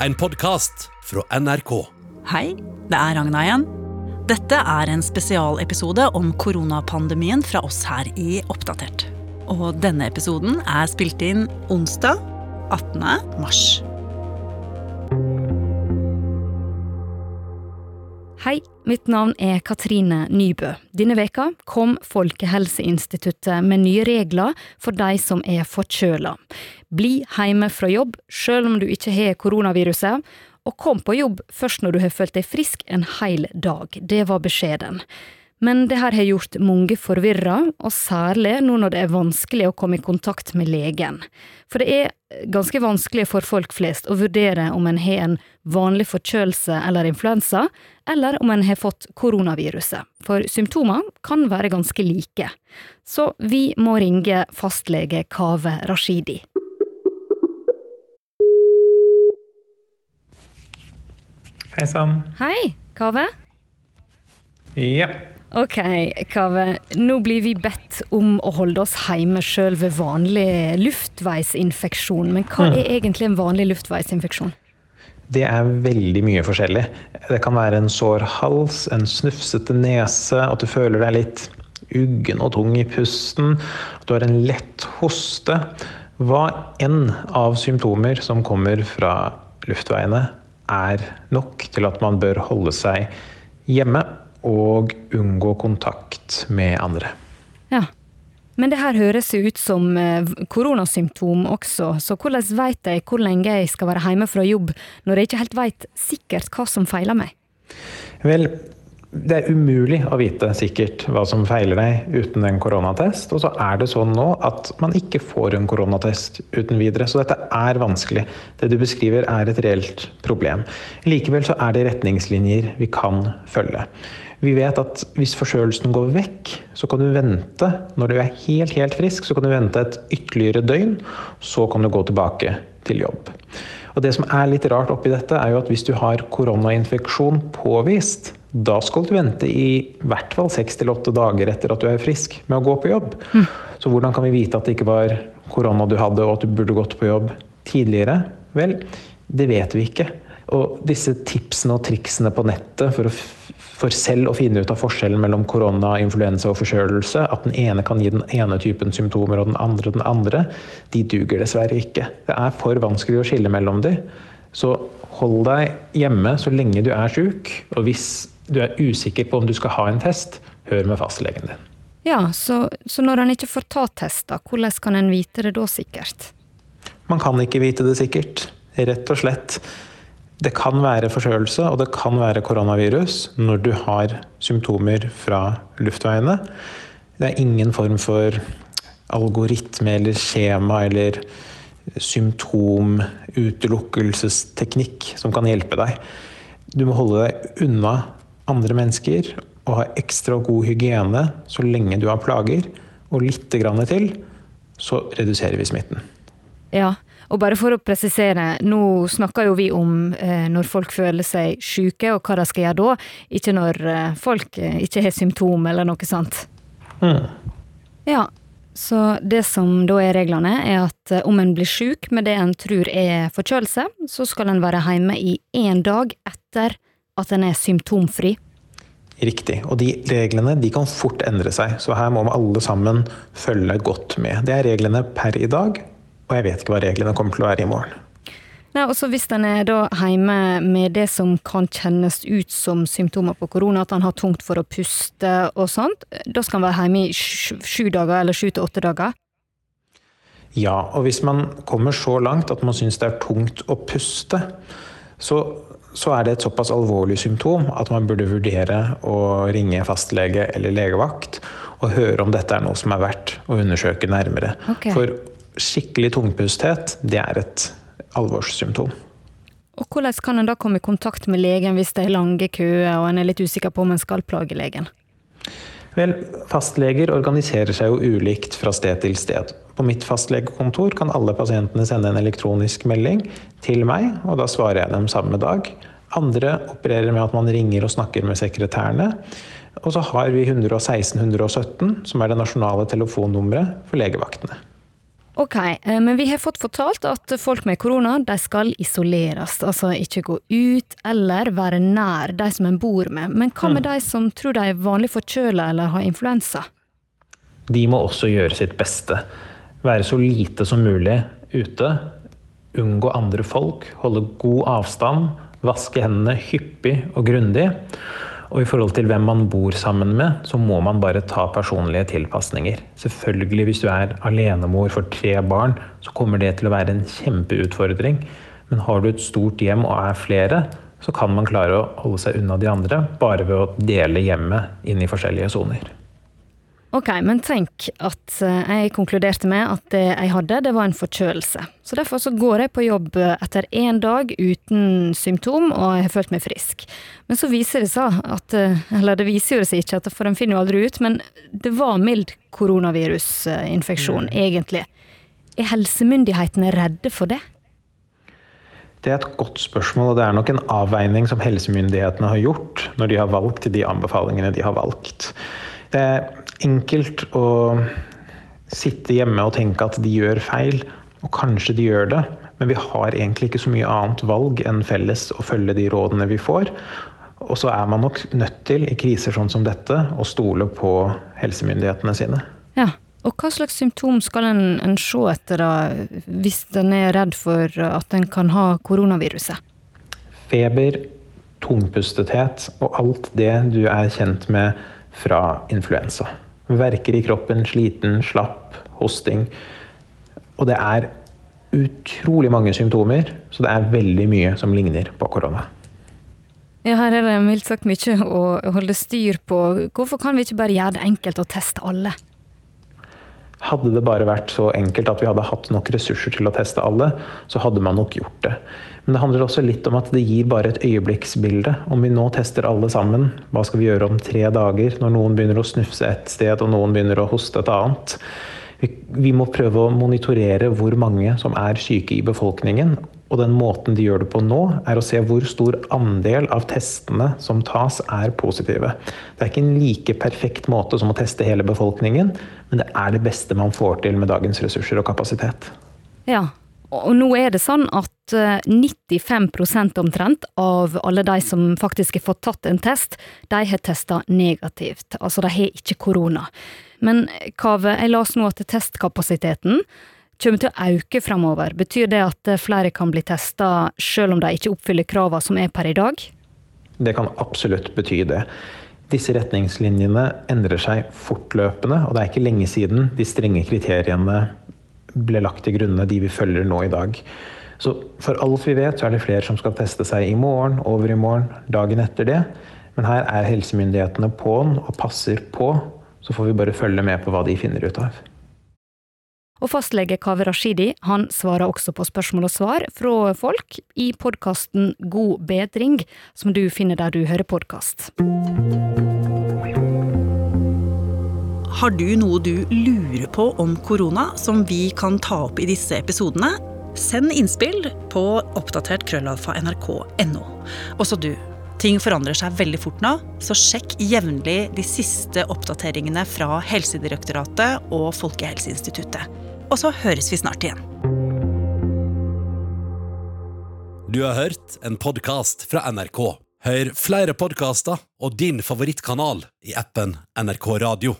en podkast fra NRK. Hei, det er Ragna igjen. Dette er en spesialepisode om koronapandemien fra oss her i Oppdatert. Og denne episoden er spilt inn onsdag 18. mars. Hei, mitt navn er Katrine Nybø. Denne veka kom Folkehelseinstituttet med nye regler for de som er forkjøla. Bli hjemme fra jobb selv om du ikke har koronaviruset, og kom på jobb først når du har følt deg frisk en hel dag. Det var beskjeden. Men det her har gjort mange forvirra, og særlig nå når det er vanskelig å komme i kontakt med legen. For det er ganske vanskelig for folk flest å vurdere om en har en vanlig forkjølelse eller influensa, eller om en har fått koronaviruset, for symptomer kan være ganske like. Så vi må ringe fastlege Kave Rashidi. Hei sann. Hei, Kave. Ja. Ok, Kave. Nå blir vi bedt om å holde oss hjemme sjøl ved vanlig luftveisinfeksjon. Men hva er egentlig en vanlig luftveisinfeksjon? Det er veldig mye forskjellig. Det kan være en sår hals, en snufsete nese, at du føler deg litt uggen og tung i pusten, at du har en lett hoste. Hva enn av symptomer som kommer fra luftveiene, er nok til at man bør holde seg hjemme og unngå kontakt med andre. Ja. Men det her høres jo ut som eh, koronasymptom også, så hvordan vet jeg hvor lenge jeg skal være hjemme fra jobb, når jeg ikke helt vet sikkert hva som feiler meg? Vel, det er umulig å vite sikkert hva som feiler deg uten en koronatest. Og så er det sånn nå at man ikke får en koronatest uten videre. Så dette er vanskelig. Det du beskriver er et reelt problem. Likevel så er det retningslinjer vi kan følge. Vi vet at hvis forkjølelsen går vekk, så kan du vente. Når du er helt, helt frisk, så kan du vente et ytterligere døgn. Så kan du gå tilbake til jobb. Og det som er litt rart oppi dette, er jo at hvis du har koronainfeksjon påvist, da skal du vente i hvert fall seks til åtte dager etter at du er frisk med å gå på jobb. Mm. Så hvordan kan vi vite at det ikke var korona du hadde, og at du burde gått på jobb tidligere? Vel, det vet vi ikke. Og disse tipsene og triksene på nettet for, å, for, selv å finne ut av forskjellen mellom korona, influensa og forkjølelse, at den ene kan gi den ene typen symptomer og den andre den andre, de duger dessverre ikke. Det er for vanskelig å skille mellom de. Så hold deg hjemme så lenge du er sjuk. Og hvis du er usikker på om du skal ha en test, hør med fastlegen din. Ja, så, så når en ikke får ta test, da, hvordan kan en vite det da sikkert? Man kan ikke vite det sikkert. Rett og slett. Det kan være forkjølelse og det kan være koronavirus når du har symptomer fra luftveiene. Det er ingen form for algoritme eller skjema eller symptomutelukkelsesteknikk som kan hjelpe deg. Du må holde deg unna andre mennesker og ha ekstra god hygiene så lenge du har plager. Og litt til, så reduserer vi smitten. Ja, og bare for å presisere, nå snakker jo vi om eh, når folk føler seg syke, og hva de skal gjøre da, ikke når eh, folk eh, ikke har symptom eller noe sånt. Mm. Ja, så det som da er reglene, er at eh, om en blir syk med det en tror er forkjølelse, så skal en være hjemme i én dag etter at den er symptomfri. Riktig. Og de reglene de kan fort endre seg, så her må vi alle sammen følge godt med. Det er reglene per i dag, og jeg vet ikke hva reglene kommer til å være i morgen. Nei, også Hvis en er da hjemme med det som kan kjennes ut som symptomer på korona, at han har tungt for å puste og sånt, da skal han være hjemme i sju dager eller sju til åtte dager? Ja, og hvis man kommer så langt at man syns det er tungt å puste, så, så, er det et såpass alvorlig symptom at man burde vurdere å ringe fastlege eller legevakt og høre om dette er noe som er verdt å undersøke nærmere. Okay. For skikkelig tungpusthet, det er et alvorssymptom. Og Hvordan kan en da komme i kontakt med legen hvis det er lange køer og en er litt usikker på om en skal plage legen? Vel, Fastleger organiserer seg jo ulikt fra sted til sted. På mitt fastlegekontor kan alle pasientene sende en elektronisk melding til meg, og da svarer jeg dem samme dag. Andre opererer med at man ringer og snakker med sekretærene. Og så har vi 116 117, som er det nasjonale telefonnummeret for legevaktene. Ok, eh, men vi har fått fortalt at folk med korona de skal isoleres, altså ikke gå ut eller være nær de som en bor med. Men hva med de som tror de er vanlig forkjøla eller har influensa? De må også gjøre sitt beste. Være så lite som mulig ute. Unngå andre folk. Holde god avstand. Vaske hendene hyppig og grundig. Og i forhold til hvem man bor sammen med, så må man bare ta personlige tilpasninger. Selvfølgelig, hvis du er alenemor for tre barn, så kommer det til å være en kjempeutfordring. Men har du et stort hjem og er flere, så kan man klare å holde seg unna de andre bare ved å dele hjemmet inn i forskjellige soner. Ok, men tenk at eh, jeg konkluderte med at det jeg hadde, det var en forkjølelse. Så derfor så går jeg på jobb etter én dag uten symptom, og jeg har følt meg frisk. Men så viser det seg at eh, Eller det viser jo seg ikke, for en finner jo aldri ut, men det var mild koronavirusinfeksjon, mm. egentlig. Er helsemyndighetene redde for det? Det er et godt spørsmål, og det er nok en avveining som helsemyndighetene har gjort når de har valgt de anbefalingene de har valgt. Det er enkelt å sitte hjemme og tenke at de gjør feil, og kanskje de gjør det, men vi har egentlig ikke så mye annet valg enn felles å følge de rådene vi får. Og så er man nok nødt til, i kriser sånn som dette, å stole på helsemyndighetene sine. Ja, og hva slags symptom skal en, en se etter da, hvis en er redd for at en kan ha koronaviruset? Feber, tungpustethet og alt det du er kjent med fra influensa. Verker i kroppen, sliten, slapp, hosting. Og det er utrolig mange symptomer, så det er veldig mye som ligner på korona. Ja, her er det mildt sagt mye å holde styr på. Hvorfor kan vi ikke bare gjøre det enkelt og teste alle? Hadde det bare vært så enkelt at vi hadde hatt nok ressurser til å teste alle, så hadde man nok gjort det. Men det handler også litt om at det gir bare et øyeblikksbilde. Om vi nå tester alle sammen, hva skal vi gjøre om tre dager når noen begynner å snufse et sted og noen begynner å hoste et annet? Vi må prøve å monitorere hvor mange som er syke i befolkningen. Og den måten de gjør det på nå, er å se hvor stor andel av testene som tas, er positive. Det er ikke en like perfekt måte som å teste hele befolkningen, men det er det beste man får til med dagens ressurser og kapasitet. Ja, og nå er det sånn at 95 eh, omtrent av alle de som faktisk har fått tatt en test, de har testa negativt. Altså de har ikke korona. Men Kave, jeg las nå at testkapasiteten kommer til å øke framover. Betyr det at flere kan bli testa selv om de ikke oppfyller kravene som er per i dag? Det kan absolutt bety det. Disse retningslinjene endrer seg fortløpende, og det er ikke lenge siden de strenge kriteriene ble lagt til grunne, de vi følger nå i dag. Så for alt vi vet, så er det flere som skal teste seg i morgen, over i morgen, dagen etter det. Men her er helsemyndighetene på'n og passer på. Så får vi bare følge med på hva de finner ut av. Og fastlege Kaveh Rashidi han svarer også på spørsmål og svar fra folk i podkasten God bedring, som du finner der du hører podkast. Har du noe du lurer på om korona som vi kan ta opp i disse episodene? Send innspill på oppdatert krøllalfa nrk.no. Også du. Ting forandrer seg veldig fort nå, så sjekk jevnlig de siste oppdateringene fra Helsedirektoratet og Folkehelseinstituttet. Og så høres vi snart igjen. Du har hørt en podkast fra NRK. Hør flere podkaster og din favorittkanal i appen NRK Radio.